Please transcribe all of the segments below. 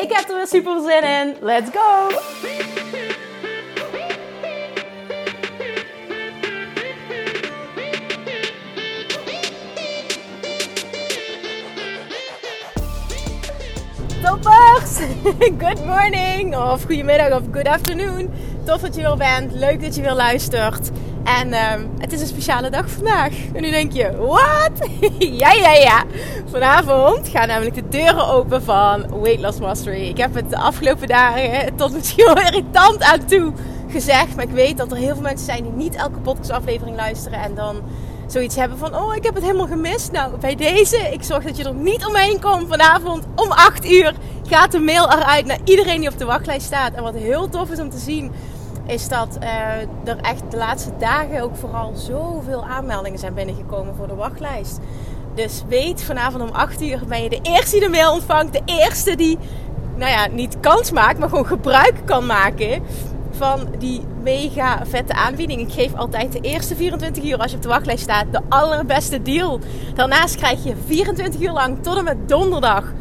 Ik heb er weer super zin in. Let's go! Toppers! Good morning of goedemiddag of good afternoon. Tof dat je weer bent. Leuk dat je weer luistert. En um, het is een speciale dag vandaag. En nu denk je, wat? ja, ja, ja. Vanavond gaan namelijk de deuren open van Weight Loss Mastery. Ik heb het de afgelopen dagen tot misschien wel irritant aan toe gezegd. Maar ik weet dat er heel veel mensen zijn die niet elke podcastaflevering luisteren. En dan zoiets hebben van, oh, ik heb het helemaal gemist. Nou, bij deze, ik zorg dat je er niet omheen komt. Vanavond om 8 uur gaat de mail eruit naar iedereen die op de wachtlijst staat. En wat heel tof is om te zien is dat uh, er echt de laatste dagen ook vooral zoveel aanmeldingen zijn binnengekomen voor de wachtlijst. Dus weet, vanavond om 8 uur ben je de eerste die de mail ontvangt. De eerste die, nou ja, niet kans maakt, maar gewoon gebruik kan maken van die mega vette aanbieding. Ik geef altijd de eerste 24 uur als je op de wachtlijst staat de allerbeste deal. Daarnaast krijg je 24 uur lang tot en met donderdag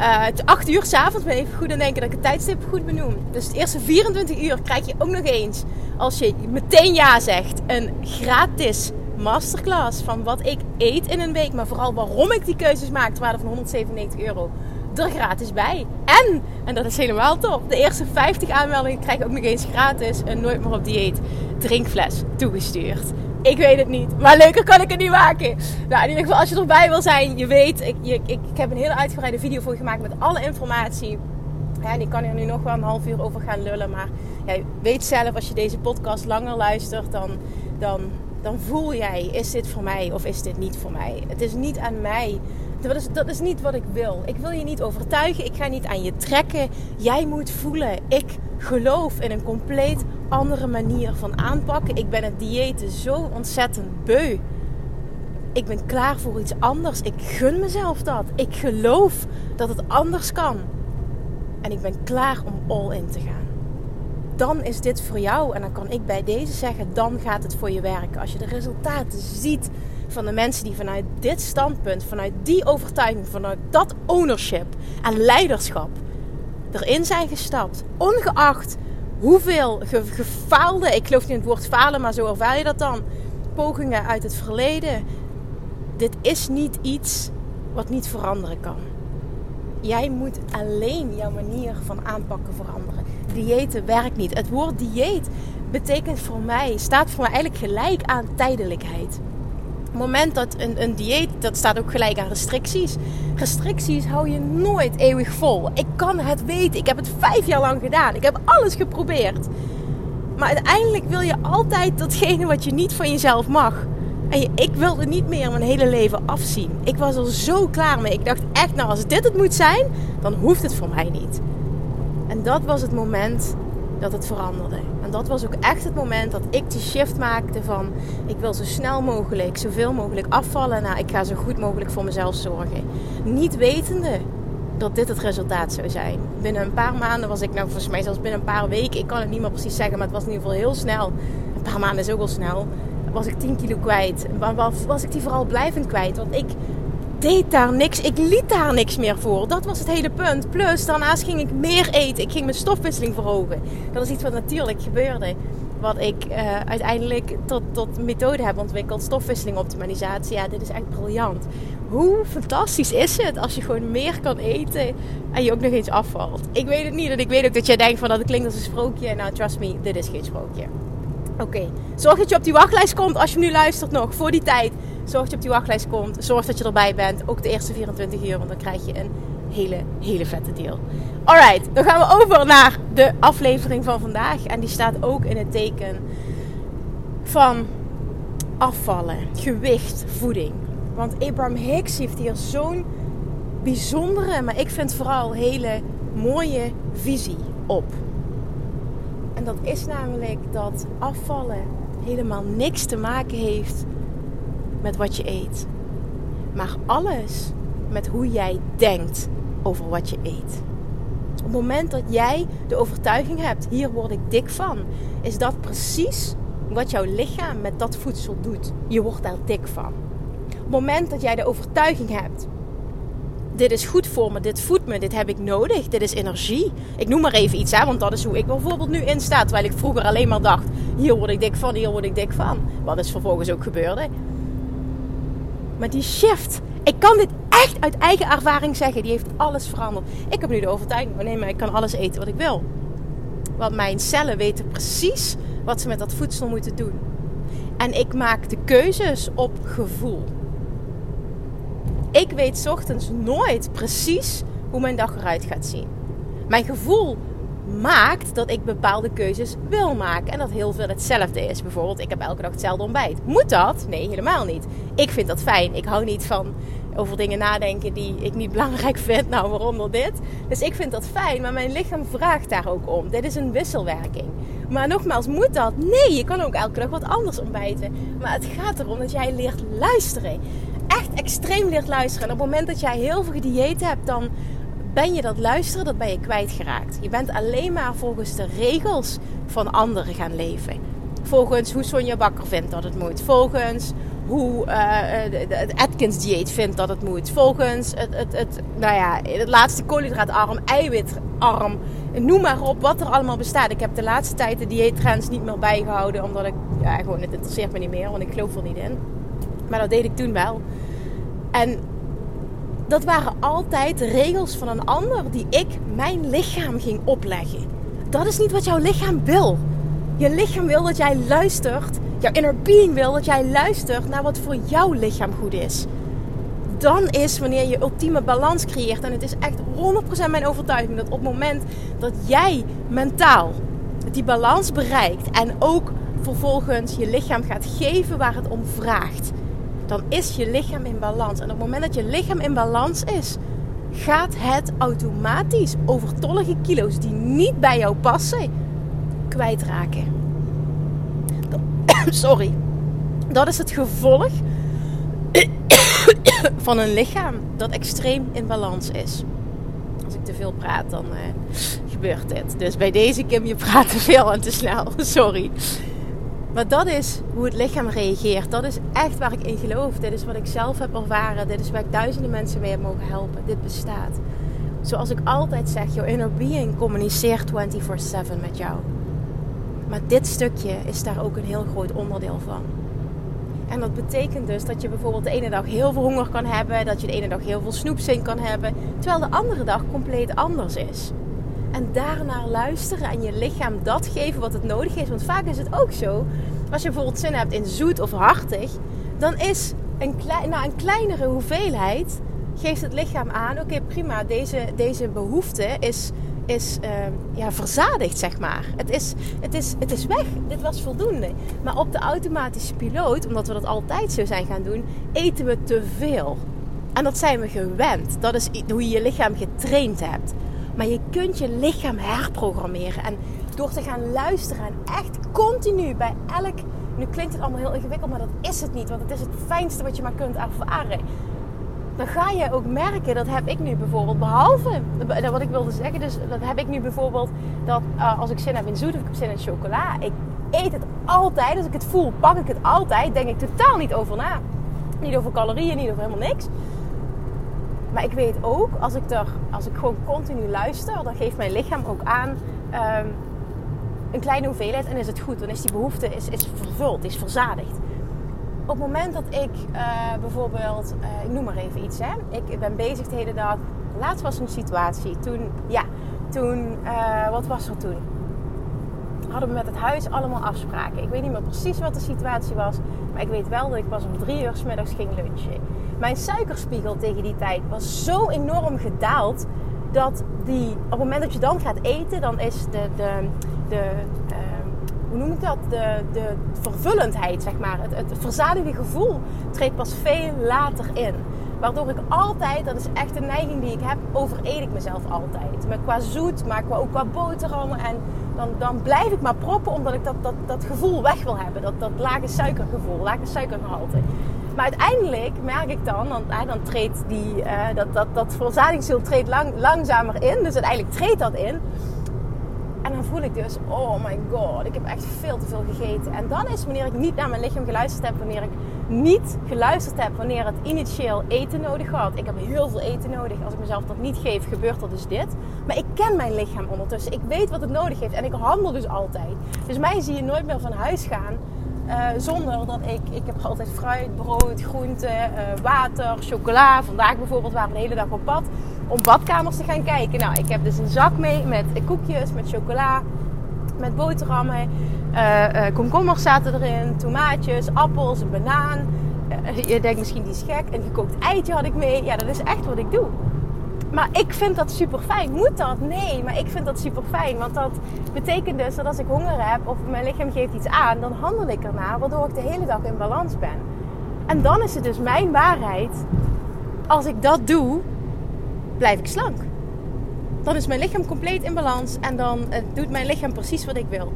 uh, het 8 uur s'avonds ben even goed aan denken dat ik het tijdstip goed benoem. Dus de eerste 24 uur krijg je ook nog eens, als je meteen ja zegt, een gratis masterclass van wat ik eet in een week. Maar vooral waarom ik die keuzes maak, waarde van 197 euro. Er gratis bij. En, en dat is helemaal top, de eerste 50 aanmeldingen krijg je ook nog eens gratis een Nooit meer op dieet drinkfles toegestuurd. Ik weet het niet. Maar leuker kan ik het niet maken. Nou, in ieder geval, als je erbij wil zijn, je weet, ik, ik, ik heb een hele uitgebreide video voor je gemaakt met alle informatie. Ja, en ik kan hier nu nog wel een half uur over gaan lullen. Maar ja, weet zelf, als je deze podcast langer luistert, dan, dan, dan voel jij: is dit voor mij of is dit niet voor mij? Het is niet aan mij. Dat is, dat is niet wat ik wil. Ik wil je niet overtuigen. Ik ga niet aan je trekken. Jij moet voelen. Ik geloof in een compleet andere manier van aanpakken. Ik ben het diëten zo ontzettend beu. Ik ben klaar voor iets anders. Ik gun mezelf dat. Ik geloof dat het anders kan. En ik ben klaar om all in te gaan. Dan is dit voor jou. En dan kan ik bij deze zeggen: dan gaat het voor je werken. Als je de resultaten ziet van de mensen die vanuit dit standpunt, vanuit die overtuiging, vanuit dat ownership en leiderschap erin zijn gestapt. Ongeacht hoeveel gefaalde, ik geloof niet in het woord falen, maar zo ervaar je dat dan, pogingen uit het verleden. Dit is niet iets wat niet veranderen kan. Jij moet alleen jouw manier van aanpakken veranderen. Diëten werkt niet. Het woord dieet betekent voor mij, staat voor mij eigenlijk gelijk aan tijdelijkheid moment dat een, een dieet, dat staat ook gelijk aan restricties. Restricties hou je nooit eeuwig vol. Ik kan het weten. Ik heb het vijf jaar lang gedaan. Ik heb alles geprobeerd. Maar uiteindelijk wil je altijd datgene wat je niet van jezelf mag. En ik wilde niet meer mijn hele leven afzien. Ik was er zo klaar mee. Ik dacht echt, nou als dit het moet zijn, dan hoeft het voor mij niet. En dat was het moment dat het veranderde. Dat was ook echt het moment dat ik de shift maakte van ik wil zo snel mogelijk, zoveel mogelijk afvallen. Nou, ik ga zo goed mogelijk voor mezelf zorgen. Niet wetende dat dit het resultaat zou zijn. Binnen een paar maanden was ik, nou volgens mij zelfs binnen een paar weken, ik kan het niet meer precies zeggen, maar het was in ieder geval heel snel. Een paar maanden is ook wel snel. Was ik 10 kilo kwijt. Was ik die vooral blijvend kwijt? Want ik deed daar niks. Ik liet daar niks meer voor. Dat was het hele punt. Plus, daarnaast ging ik meer eten. Ik ging mijn stofwisseling verhogen. Dat is iets wat natuurlijk gebeurde. Wat ik uh, uiteindelijk tot, tot methode heb ontwikkeld. Stofwisseling optimalisatie. Ja, dit is echt briljant. Hoe fantastisch is het als je gewoon meer kan eten en je ook nog eens afvalt? Ik weet het niet. En ik weet ook dat jij denkt van dat klinkt als een sprookje. Nou, trust me, dit is geen sprookje. Oké, zorg dat je op die wachtlijst komt als je nu luistert nog voor die tijd. Zorg dat je op die wachtlijst komt. Zorg dat je erbij bent. Ook de eerste 24 uur, want dan krijg je een hele, hele vette deal. Alright, dan gaan we over naar de aflevering van vandaag. En die staat ook in het teken van afvallen, gewicht, voeding. Want Abraham Hicks heeft hier zo'n bijzondere, maar ik vind vooral hele mooie visie op. En dat is namelijk dat afvallen helemaal niks te maken heeft met wat je eet. Maar alles met hoe jij denkt over wat je eet. Op het moment dat jij de overtuiging hebt, hier word ik dik van, is dat precies wat jouw lichaam met dat voedsel doet. Je wordt daar dik van. Op het moment dat jij de overtuiging hebt, dit is goed voor me, dit voedt me, dit heb ik nodig, dit is energie. Ik noem maar even iets, hè, want dat is hoe ik bijvoorbeeld nu in sta. Terwijl ik vroeger alleen maar dacht, hier word ik dik van, hier word ik dik van. Wat is vervolgens ook gebeurde. Maar die shift, ik kan dit echt uit eigen ervaring zeggen, die heeft alles veranderd. Ik heb nu de overtuiging van nee, maar ik kan alles eten wat ik wil. Want mijn cellen weten precies wat ze met dat voedsel moeten doen. En ik maak de keuzes op gevoel. Ik weet ochtends nooit precies hoe mijn dag eruit gaat zien. Mijn gevoel maakt dat ik bepaalde keuzes wil maken. En dat heel veel hetzelfde is. Bijvoorbeeld, ik heb elke dag hetzelfde ontbijt. Moet dat? Nee, helemaal niet. Ik vind dat fijn. Ik hou niet van over dingen nadenken die ik niet belangrijk vind. Nou, waaronder dit. Dus ik vind dat fijn, maar mijn lichaam vraagt daar ook om. Dit is een wisselwerking. Maar nogmaals, moet dat? Nee, je kan ook elke dag wat anders ontbijten. Maar het gaat erom dat jij leert luisteren. Echt extreem leert luisteren. En op het moment dat jij heel veel gedieet hebt, dan ben je dat luisteren, dat ben je kwijtgeraakt. Je bent alleen maar volgens de regels van anderen gaan leven. Volgens hoe Sonja Bakker vindt dat het moet. Volgens hoe uh, het Atkins dieet vindt dat het moet. Volgens het, het, het, nou ja, het laatste koolhydraatarm, eiwitarm. Noem maar op wat er allemaal bestaat. Ik heb de laatste tijd de dieettrends niet meer bijgehouden. Omdat ik, ja, gewoon, het interesseert me niet meer. Want ik geloof er niet in. Maar dat deed ik toen wel. En dat waren altijd regels van een ander die ik mijn lichaam ging opleggen. Dat is niet wat jouw lichaam wil. Je lichaam wil dat jij luistert. Jouw inner being wil dat jij luistert naar wat voor jouw lichaam goed is. Dan is wanneer je ultieme balans creëert. En het is echt 100% mijn overtuiging dat op het moment dat jij mentaal die balans bereikt. En ook vervolgens je lichaam gaat geven waar het om vraagt. Dan is je lichaam in balans. En op het moment dat je lichaam in balans is, gaat het automatisch overtollige kilo's die niet bij jou passen kwijtraken. Sorry. Dat is het gevolg van een lichaam dat extreem in balans is. Als ik te veel praat, dan uh, gebeurt dit. Dus bij deze Kim, je praat te veel en te snel. Sorry. Maar dat is hoe het lichaam reageert. Dat is echt waar ik in geloof. Dit is wat ik zelf heb ervaren. Dit is waar ik duizenden mensen mee heb mogen helpen. Dit bestaat. Zoals ik altijd zeg, jouw inner being communiceert 24/7 met jou. Maar dit stukje is daar ook een heel groot onderdeel van. En dat betekent dus dat je bijvoorbeeld de ene dag heel veel honger kan hebben, dat je de ene dag heel veel snoepzin kan hebben, terwijl de andere dag compleet anders is. En daarnaar luisteren en je lichaam dat geven wat het nodig is. Want vaak is het ook zo, als je bijvoorbeeld zin hebt in zoet of hartig, dan is een, klein, nou, een kleinere hoeveelheid, geeft het lichaam aan, oké prima, deze, deze behoefte is is uh, ja, verzadigd, zeg maar. Het is, het, is, het is weg. Dit was voldoende. Maar op de automatische piloot, omdat we dat altijd zo zijn gaan doen, eten we te veel. En dat zijn we gewend. Dat is hoe je je lichaam getraind hebt. Maar je kunt je lichaam herprogrammeren. En door te gaan luisteren en echt continu bij elk. Nu klinkt het allemaal heel ingewikkeld, maar dat is het niet. Want het is het fijnste wat je maar kunt ervaren dan ga je ook merken, dat heb ik nu bijvoorbeeld, behalve wat ik wilde zeggen, dus dat heb ik nu bijvoorbeeld, dat uh, als ik zin heb in zoet of ik heb zin in chocola, ik eet het altijd, als ik het voel, pak ik het altijd, denk ik totaal niet over na. Niet over calorieën, niet over helemaal niks. Maar ik weet ook, als ik, er, als ik gewoon continu luister, dan geeft mijn lichaam ook aan um, een kleine hoeveelheid en is het goed. Dan is die behoefte is, is vervuld, is verzadigd op het moment dat ik uh, bijvoorbeeld, uh, ik noem maar even iets, hè. Ik ben bezig de hele dag. Laatst was een situatie. Toen, ja, toen, uh, wat was er toen? Hadden we met het huis allemaal afspraken. Ik weet niet meer precies wat de situatie was. Maar ik weet wel dat ik pas om drie uur s ging lunchen. Mijn suikerspiegel tegen die tijd was zo enorm gedaald. Dat die, op het moment dat je dan gaat eten, dan is de, de, de hoe noem ik dat? De, de vervullendheid, zeg maar. Het, het verzadigde gevoel treedt pas veel later in. Waardoor ik altijd, dat is echt een neiging die ik heb, overeet ik mezelf altijd. Met qua zoet, maar ook qua boterhammen. En dan, dan blijf ik maar proppen omdat ik dat, dat, dat gevoel weg wil hebben. Dat, dat lage suikergevoel, lage suikergehalte. Maar uiteindelijk merk ik dan, dan, dan treedt die, uh, dat, dat, dat verzadigingsziel treedt lang, langzamer in. Dus uiteindelijk treedt dat in. Voel ik dus, oh my god, ik heb echt veel te veel gegeten. En dan is wanneer ik niet naar mijn lichaam geluisterd heb, wanneer ik niet geluisterd heb wanneer het initieel eten nodig had. Ik heb heel veel eten nodig. Als ik mezelf dat niet geef, gebeurt er dus dit. Maar ik ken mijn lichaam ondertussen. Ik weet wat het nodig heeft en ik handel dus altijd. Dus mij zie je nooit meer van huis gaan uh, zonder dat ik, ik heb altijd fruit, brood, groenten, uh, water, chocola. Vandaag bijvoorbeeld waren we de hele dag op pad om badkamers te gaan kijken. Nou, ik heb dus een zak mee met koekjes, met chocola, met boterhammen. Uh, komkommers zaten erin, tomaatjes, appels, een banaan. je denkt misschien die is gek. Een gekookt eitje had ik mee. Ja, dat is echt wat ik doe. Maar ik vind dat super fijn. Moet dat? Nee, maar ik vind dat super fijn. Want dat betekent dus dat als ik honger heb of mijn lichaam geeft iets aan, dan handel ik ernaar, waardoor ik de hele dag in balans ben. En dan is het dus mijn waarheid. Als ik dat doe, blijf ik slank. Dan is mijn lichaam compleet in balans en dan doet mijn lichaam precies wat ik wil.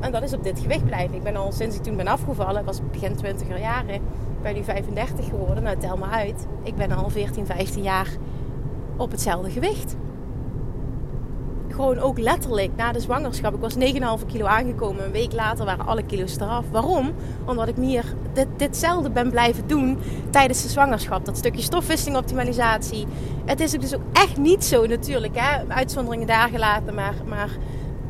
En dat is op dit gewicht blijven. Ik ben al sinds ik toen ben afgevallen, was begin 20er jaren, ben nu 35 geworden. Nou, tel me uit. Ik ben al 14, 15 jaar op hetzelfde gewicht. Gewoon ook letterlijk na de zwangerschap. Ik was 9,5 kilo aangekomen. Een week later waren alle kilo's eraf. Waarom? Omdat ik meer dit, ditzelfde ben blijven doen tijdens de zwangerschap. Dat stukje stofwisseling optimalisatie. Het is dus ook echt niet zo natuurlijk. Hè? Uitzonderingen daar gelaten. Maar, maar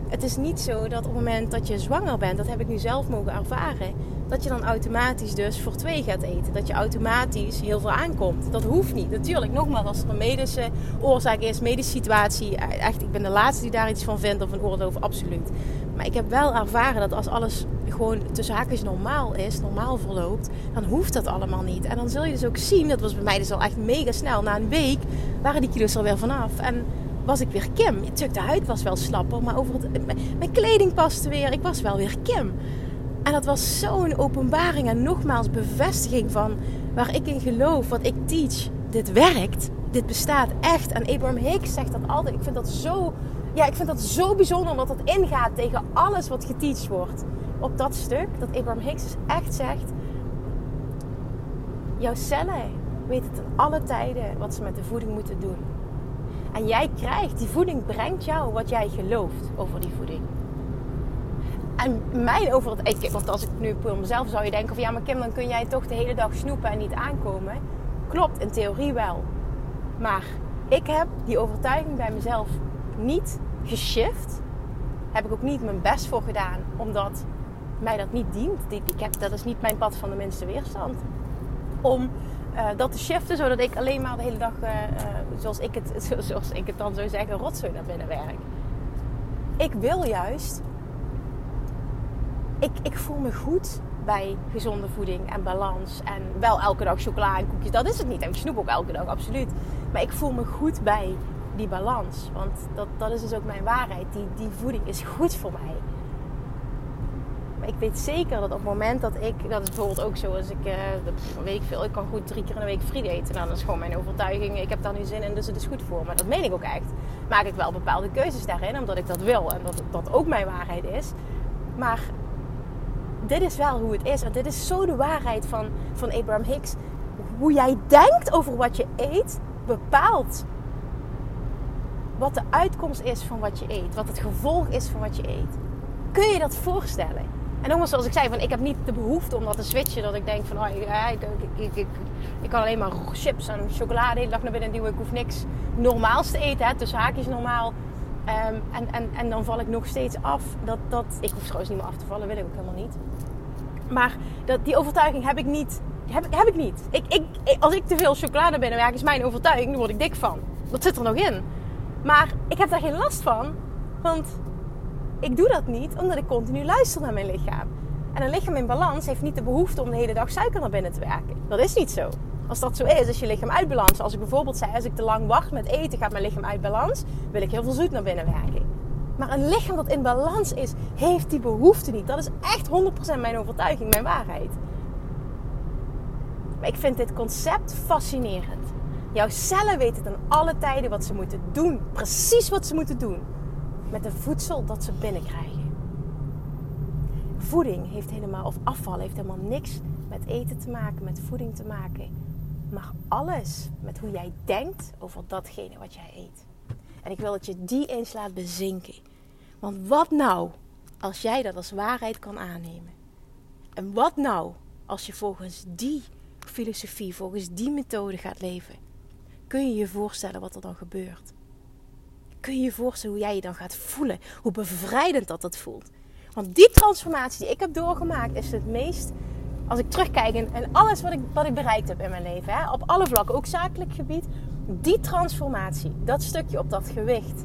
het is niet zo dat op het moment dat je zwanger bent. Dat heb ik nu zelf mogen ervaren dat je dan automatisch dus voor twee gaat eten. Dat je automatisch heel veel aankomt. Dat hoeft niet. Natuurlijk, nogmaals, als er een medische oorzaak is, medische situatie. Echt, ik ben de laatste die daar iets van vindt of een oordeel over, absoluut. Maar ik heb wel ervaren dat als alles gewoon tussen haakjes normaal is, normaal verloopt, dan hoeft dat allemaal niet. En dan zul je dus ook zien, dat was bij mij dus al echt mega snel. Na een week waren die kilo's er weer vanaf. En was ik weer Kim. Natuurlijk, de huid was wel slapper, maar over het, mijn kleding paste weer. Ik was wel weer Kim. En dat was zo'n openbaring en nogmaals bevestiging van waar ik in geloof, wat ik teach. Dit werkt, dit bestaat echt. En Abraham Hicks zegt dat altijd. Ik vind dat zo, ja, ik vind dat zo bijzonder omdat het ingaat tegen alles wat geteacht wordt. Op dat stuk, dat Abraham Hicks dus echt zegt: Jouw cellen weten ten alle tijden wat ze met de voeding moeten doen. En jij krijgt, die voeding brengt jou wat jij gelooft over die voeding. En mijn over het eten, want als ik nu voor mezelf zou je denken van ja, maar Kim, dan kun jij toch de hele dag snoepen en niet aankomen. Klopt, in theorie wel. Maar ik heb die overtuiging bij mezelf niet geshift. Heb ik ook niet mijn best voor gedaan, omdat mij dat niet dient. Ik heb, dat is niet mijn pad van de minste weerstand. Om uh, dat te shiften, zodat ik alleen maar de hele dag, uh, uh, zoals, ik het, zoals ik het dan zou zeggen, rotzooi naar binnen werk. Ik wil juist ik, ik voel me goed bij gezonde voeding en balans. En wel elke dag chocola en koekjes, dat is het niet. En ik snoep ook elke dag, absoluut. Maar ik voel me goed bij die balans. Want dat, dat is dus ook mijn waarheid. Die, die voeding is goed voor mij. Ik weet zeker dat op het moment dat ik... Dat is bijvoorbeeld ook zo als ik... Uh, weet ik veel. Ik kan goed drie keer in de week friet eten. Dat is gewoon mijn overtuiging. Ik heb daar nu zin in, dus het is goed voor me. Dat meen ik ook echt. Maak ik wel bepaalde keuzes daarin. Omdat ik dat wil. En dat dat ook mijn waarheid is. Maar dit is wel hoe het is. En dit is zo de waarheid van, van Abraham Hicks. Hoe jij denkt over wat je eet, bepaalt wat de uitkomst is van wat je eet. Wat het gevolg is van wat je eet. Kun je dat voorstellen? En nogmaals, zoals ik zei, van, ik heb niet de behoefte om dat te switchen. Dat ik denk van, oh, ik, ik, ik, ik, kan alleen maar chips en chocolade de hele dag naar binnen duwen. Ik hoef niks normaals te eten. Hè, tussen haakjes normaal. Um, en, en, en dan val ik nog steeds af. Dat, dat, ik hoef trouwens niet meer af te vallen, wil ik ook helemaal niet. Maar dat, die overtuiging heb ik niet. Heb, heb ik niet. Ik, ik, als ik te veel chocolade binnenwerk, is mijn overtuiging, daar word ik dik van. Dat zit er nog in. Maar ik heb daar geen last van. Want ik doe dat niet omdat ik continu luister naar mijn lichaam. En een lichaam in balans heeft niet de behoefte om de hele dag suiker naar binnen te werken. Dat is niet zo. Als dat zo is, is je lichaam uit balans. Als ik bijvoorbeeld zei, als ik te lang wacht met eten, gaat mijn lichaam uit balans. Wil ik heel veel zoet naar binnen werken. Maar een lichaam dat in balans is, heeft die behoefte niet. Dat is echt 100% mijn overtuiging, mijn waarheid. Maar ik vind dit concept fascinerend. Jouw cellen weten ten alle tijden wat ze moeten doen. Precies wat ze moeten doen. Met de voedsel dat ze binnenkrijgen. Voeding heeft helemaal, of afval heeft helemaal niks met eten te maken, met voeding te maken. Maar alles met hoe jij denkt over datgene wat jij eet. En ik wil dat je die eens laat bezinken. Want wat nou als jij dat als waarheid kan aannemen? En wat nou als je volgens die filosofie, volgens die methode gaat leven? Kun je je voorstellen wat er dan gebeurt? Kun je je voorstellen hoe jij je dan gaat voelen? Hoe bevrijdend dat dat voelt? Want die transformatie die ik heb doorgemaakt is het meest als ik terugkijk en, alles wat ik, wat ik bereikt heb in mijn leven, hè, op alle vlakken, ook zakelijk gebied, die transformatie, dat stukje op dat gewicht,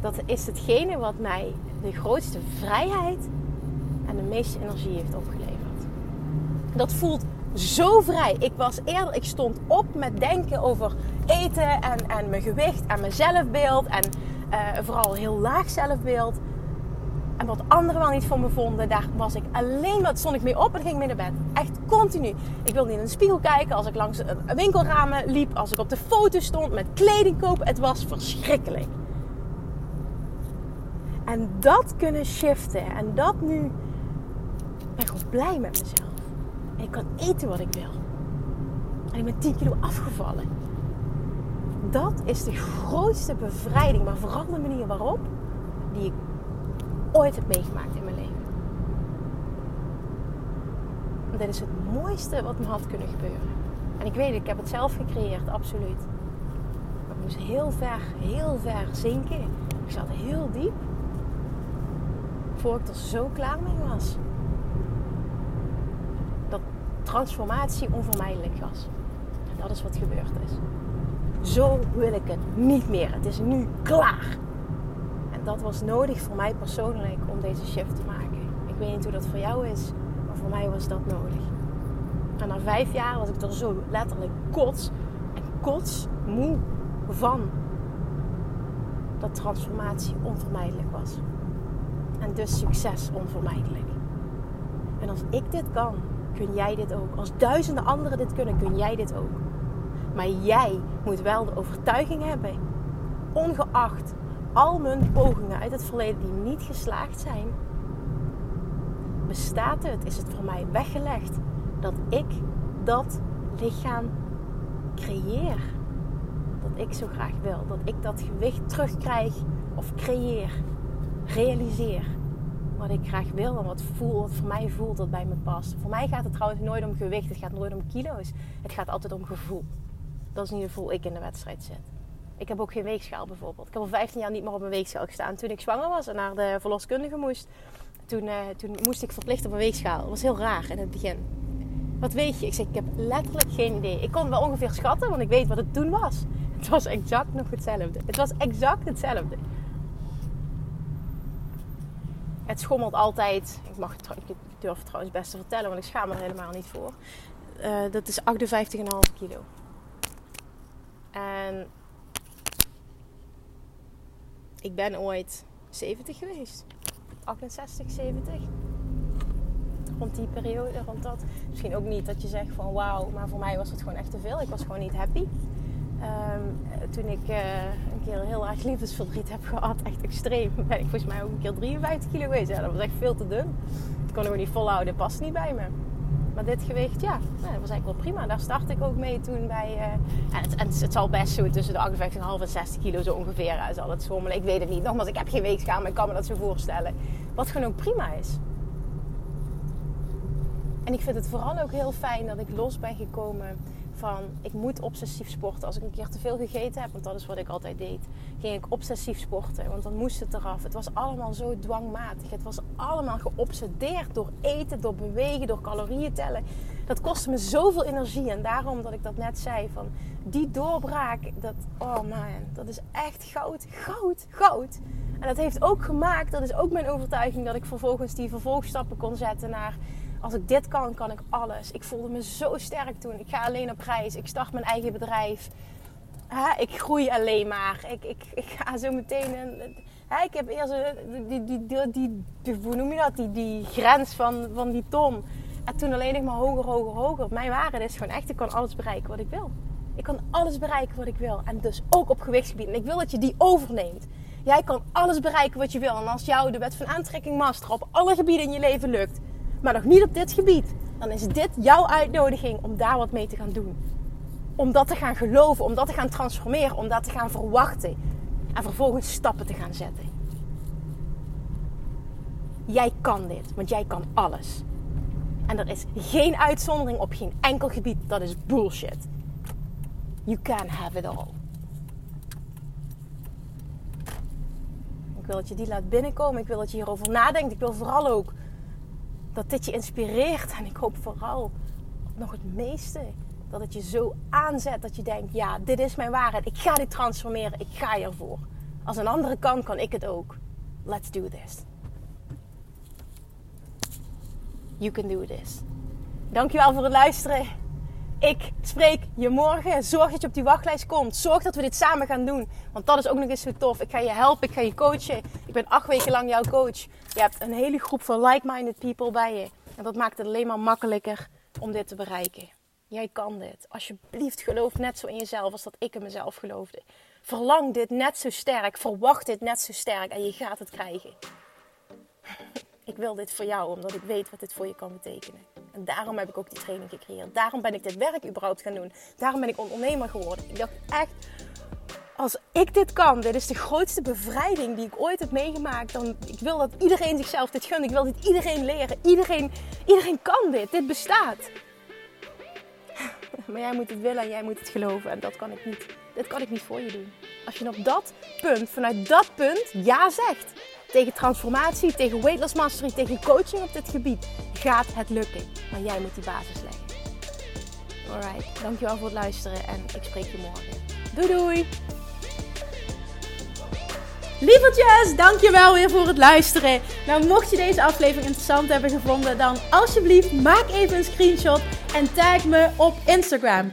dat is hetgene wat mij de grootste vrijheid en de meeste energie heeft opgeleverd. Dat voelt zo vrij. Ik was eerder, ik stond op met denken over eten en, en mijn gewicht en mijn zelfbeeld en uh, vooral heel laag zelfbeeld. En wat anderen wel niet van me vonden, daar was ik alleen maar, stond ik mee op en ging mee naar bed. Echt continu. Ik wilde niet in de spiegel kijken als ik langs winkelramen liep, als ik op de foto stond met kleding kopen. Het was verschrikkelijk. En dat kunnen shiften en dat nu, ik ben gewoon blij met mezelf. En ik kan eten wat ik wil. En ik ben 10 kilo afgevallen. Dat is de grootste bevrijding, maar vooral de manier waarop die ik ooit heb meegemaakt in mijn leven. dit is het mooiste wat me had kunnen gebeuren. En ik weet, ik heb het zelf gecreëerd, absoluut. Maar ik moest heel ver, heel ver zinken. Ik zat heel diep. Voor ik er zo klaar mee was. Dat transformatie onvermijdelijk was. En dat is wat gebeurd is. Zo wil ik het niet meer. Het is nu klaar dat was nodig voor mij persoonlijk om deze shift te maken. Ik weet niet hoe dat voor jou is, maar voor mij was dat nodig. En na vijf jaar was ik er zo letterlijk kots en kots moe van dat transformatie onvermijdelijk was. En dus succes onvermijdelijk. En als ik dit kan, kun jij dit ook. Als duizenden anderen dit kunnen, kun jij dit ook. Maar jij moet wel de overtuiging hebben, ongeacht al mijn pogingen uit het verleden die niet geslaagd zijn, bestaat het, is het voor mij weggelegd dat ik dat lichaam creëer. Dat ik zo graag wil. Dat ik dat gewicht terugkrijg of creëer, realiseer. Wat ik graag wil en wat, voel, wat voor mij voelt dat bij me past. Voor mij gaat het trouwens nooit om gewicht, het gaat nooit om kilo's. Het gaat altijd om gevoel. Dat is niet hoe ik in de wedstrijd zit. Ik heb ook geen weegschaal bijvoorbeeld. Ik heb al 15 jaar niet meer op een weegschaal gestaan. Toen ik zwanger was en naar de verloskundige moest, toen, uh, toen moest ik verplicht op een weegschaal. Dat was heel raar in het begin. Wat weet je? Ik zeg, ik heb letterlijk geen idee. Ik kon wel ongeveer schatten, want ik weet wat het toen was. Het was exact nog hetzelfde. Het was exact hetzelfde. Het schommelt altijd. Ik, mag, ik durf het trouwens best te vertellen, want ik schaam me er helemaal niet voor. Uh, dat is 58,5 kilo. En ik ben ooit 70 geweest. 68, 70. Rond die periode, rond dat. Misschien ook niet dat je zegt van wauw, maar voor mij was het gewoon echt te veel. Ik was gewoon niet happy. Um, toen ik uh, een keer heel erg liefdesverdriet heb gehad, echt extreem, ben ik volgens mij ook een keer 53 kilo geweest. Ja, dat was echt veel te dun. Dat kon ik niet volhouden, past niet bij me. Maar dit gewicht, ja, nou, dat was eigenlijk wel prima. Daar start ik ook mee toen bij... Uh, en, het, het, zal best zo tussen de 58,5 en 60 kilo zo ongeveer uh, zal het schommelen. Ik weet het niet. Nogmaals, ik heb geen weegschaal, maar ik kan me dat zo voorstellen. Wat gewoon ook prima is. En ik vind het vooral ook heel fijn dat ik los ben gekomen van ik moet obsessief sporten. Als ik een keer te veel gegeten heb, want dat is wat ik altijd deed, ging ik obsessief sporten. Want dan moest het eraf. Het was allemaal zo dwangmatig. Het was allemaal geobsedeerd door eten, door bewegen, door calorieën tellen. Dat kostte me zoveel energie. En daarom dat ik dat net zei, van die doorbraak, dat, oh man, dat is echt goud, goud, goud. En dat heeft ook gemaakt, dat is ook mijn overtuiging, dat ik vervolgens die vervolgstappen kon zetten naar als ik dit kan, kan ik alles. Ik voelde me zo sterk toen. Ik ga alleen op reis. Ik start mijn eigen bedrijf. ik groei alleen maar. Ik, ik, ik ga zo meteen. Een, ik heb eerst die, die, die, die, hoe noem je dat? Die, die grens van, van die ton. En toen alleen nog maar hoger, hoger, hoger. Mijn waarde is gewoon echt, ik kan alles bereiken wat ik wil. Ik kan alles bereiken wat ik wil. En dus ook op gewichtsgebied. En ik wil dat je die overneemt. Jij kan alles bereiken wat je wil. En als jou de wet van aantrekking master op alle gebieden in je leven lukt, maar nog niet op dit gebied, dan is dit jouw uitnodiging om daar wat mee te gaan doen. Om dat te gaan geloven, om dat te gaan transformeren, om dat te gaan verwachten. En vervolgens stappen te gaan zetten. Jij kan dit, want jij kan alles. En er is geen uitzondering op geen enkel gebied. Dat is bullshit. You can have it all. Ik wil dat je die laat binnenkomen. Ik wil dat je hierover nadenkt. Ik wil vooral ook dat dit je inspireert. En ik hoop vooral nog het meeste dat het je zo aanzet dat je denkt: ja, dit is mijn waarheid. Ik ga dit transformeren. Ik ga ervoor. Als een andere kan, kan ik het ook. Let's do this. You can do this. Dankjewel voor het luisteren. Ik spreek je morgen. Zorg dat je op die wachtlijst komt. Zorg dat we dit samen gaan doen. Want dat is ook nog eens zo tof. Ik ga je helpen. Ik ga je coachen. Ik ben acht weken lang jouw coach. Je hebt een hele groep van like-minded people bij je. En dat maakt het alleen maar makkelijker om dit te bereiken. Jij kan dit. Alsjeblieft, geloof net zo in jezelf als dat ik in mezelf geloofde. Verlang dit net zo sterk. Verwacht dit net zo sterk. En je gaat het krijgen. Ik wil dit voor jou, omdat ik weet wat dit voor je kan betekenen. En daarom heb ik ook die training gecreëerd. Daarom ben ik dit werk überhaupt gaan doen. Daarom ben ik ondernemer geworden. Ik dacht echt, als ik dit kan, dit is de grootste bevrijding die ik ooit heb meegemaakt. Dan, ik wil dat iedereen zichzelf dit gunt. Ik wil dit iedereen leren. Iedereen, iedereen kan dit. Dit bestaat. Maar jij moet het willen en jij moet het geloven. En dat kan ik niet. Dit kan ik niet voor je doen. Als je op dat punt, vanuit dat punt, ja zegt tegen transformatie, tegen weight loss mastery, tegen coaching op dit gebied, gaat het lukken. Maar jij moet die basis leggen. Alright, dankjewel voor het luisteren en ik spreek je morgen. Doei doei! Lievertjes, dankjewel weer voor het luisteren. Nou, mocht je deze aflevering interessant hebben gevonden, dan alsjeblieft maak even een screenshot en tag me op Instagram.